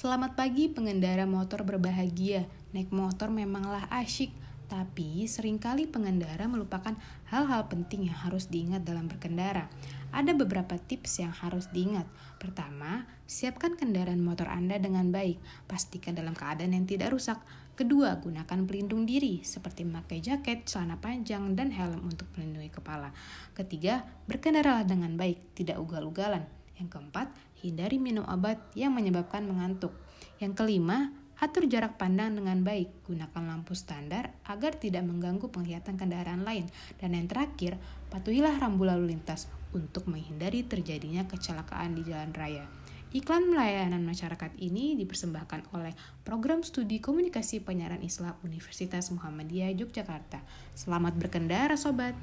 Selamat pagi pengendara motor berbahagia. Naik motor memanglah asyik, tapi sering kali pengendara melupakan hal-hal penting yang harus diingat dalam berkendara. Ada beberapa tips yang harus diingat. Pertama, siapkan kendaraan motor Anda dengan baik. Pastikan dalam keadaan yang tidak rusak. Kedua, gunakan pelindung diri seperti memakai jaket, celana panjang, dan helm untuk melindungi kepala. Ketiga, berkendaralah dengan baik, tidak ugal-ugalan. Yang keempat, hindari minum obat yang menyebabkan mengantuk. Yang kelima, atur jarak pandang dengan baik. Gunakan lampu standar agar tidak mengganggu penglihatan kendaraan lain. Dan yang terakhir, patuhilah rambu lalu lintas untuk menghindari terjadinya kecelakaan di jalan raya. Iklan pelayanan masyarakat ini dipersembahkan oleh Program Studi Komunikasi Penyiaran Islam Universitas Muhammadiyah Yogyakarta. Selamat berkendara sobat.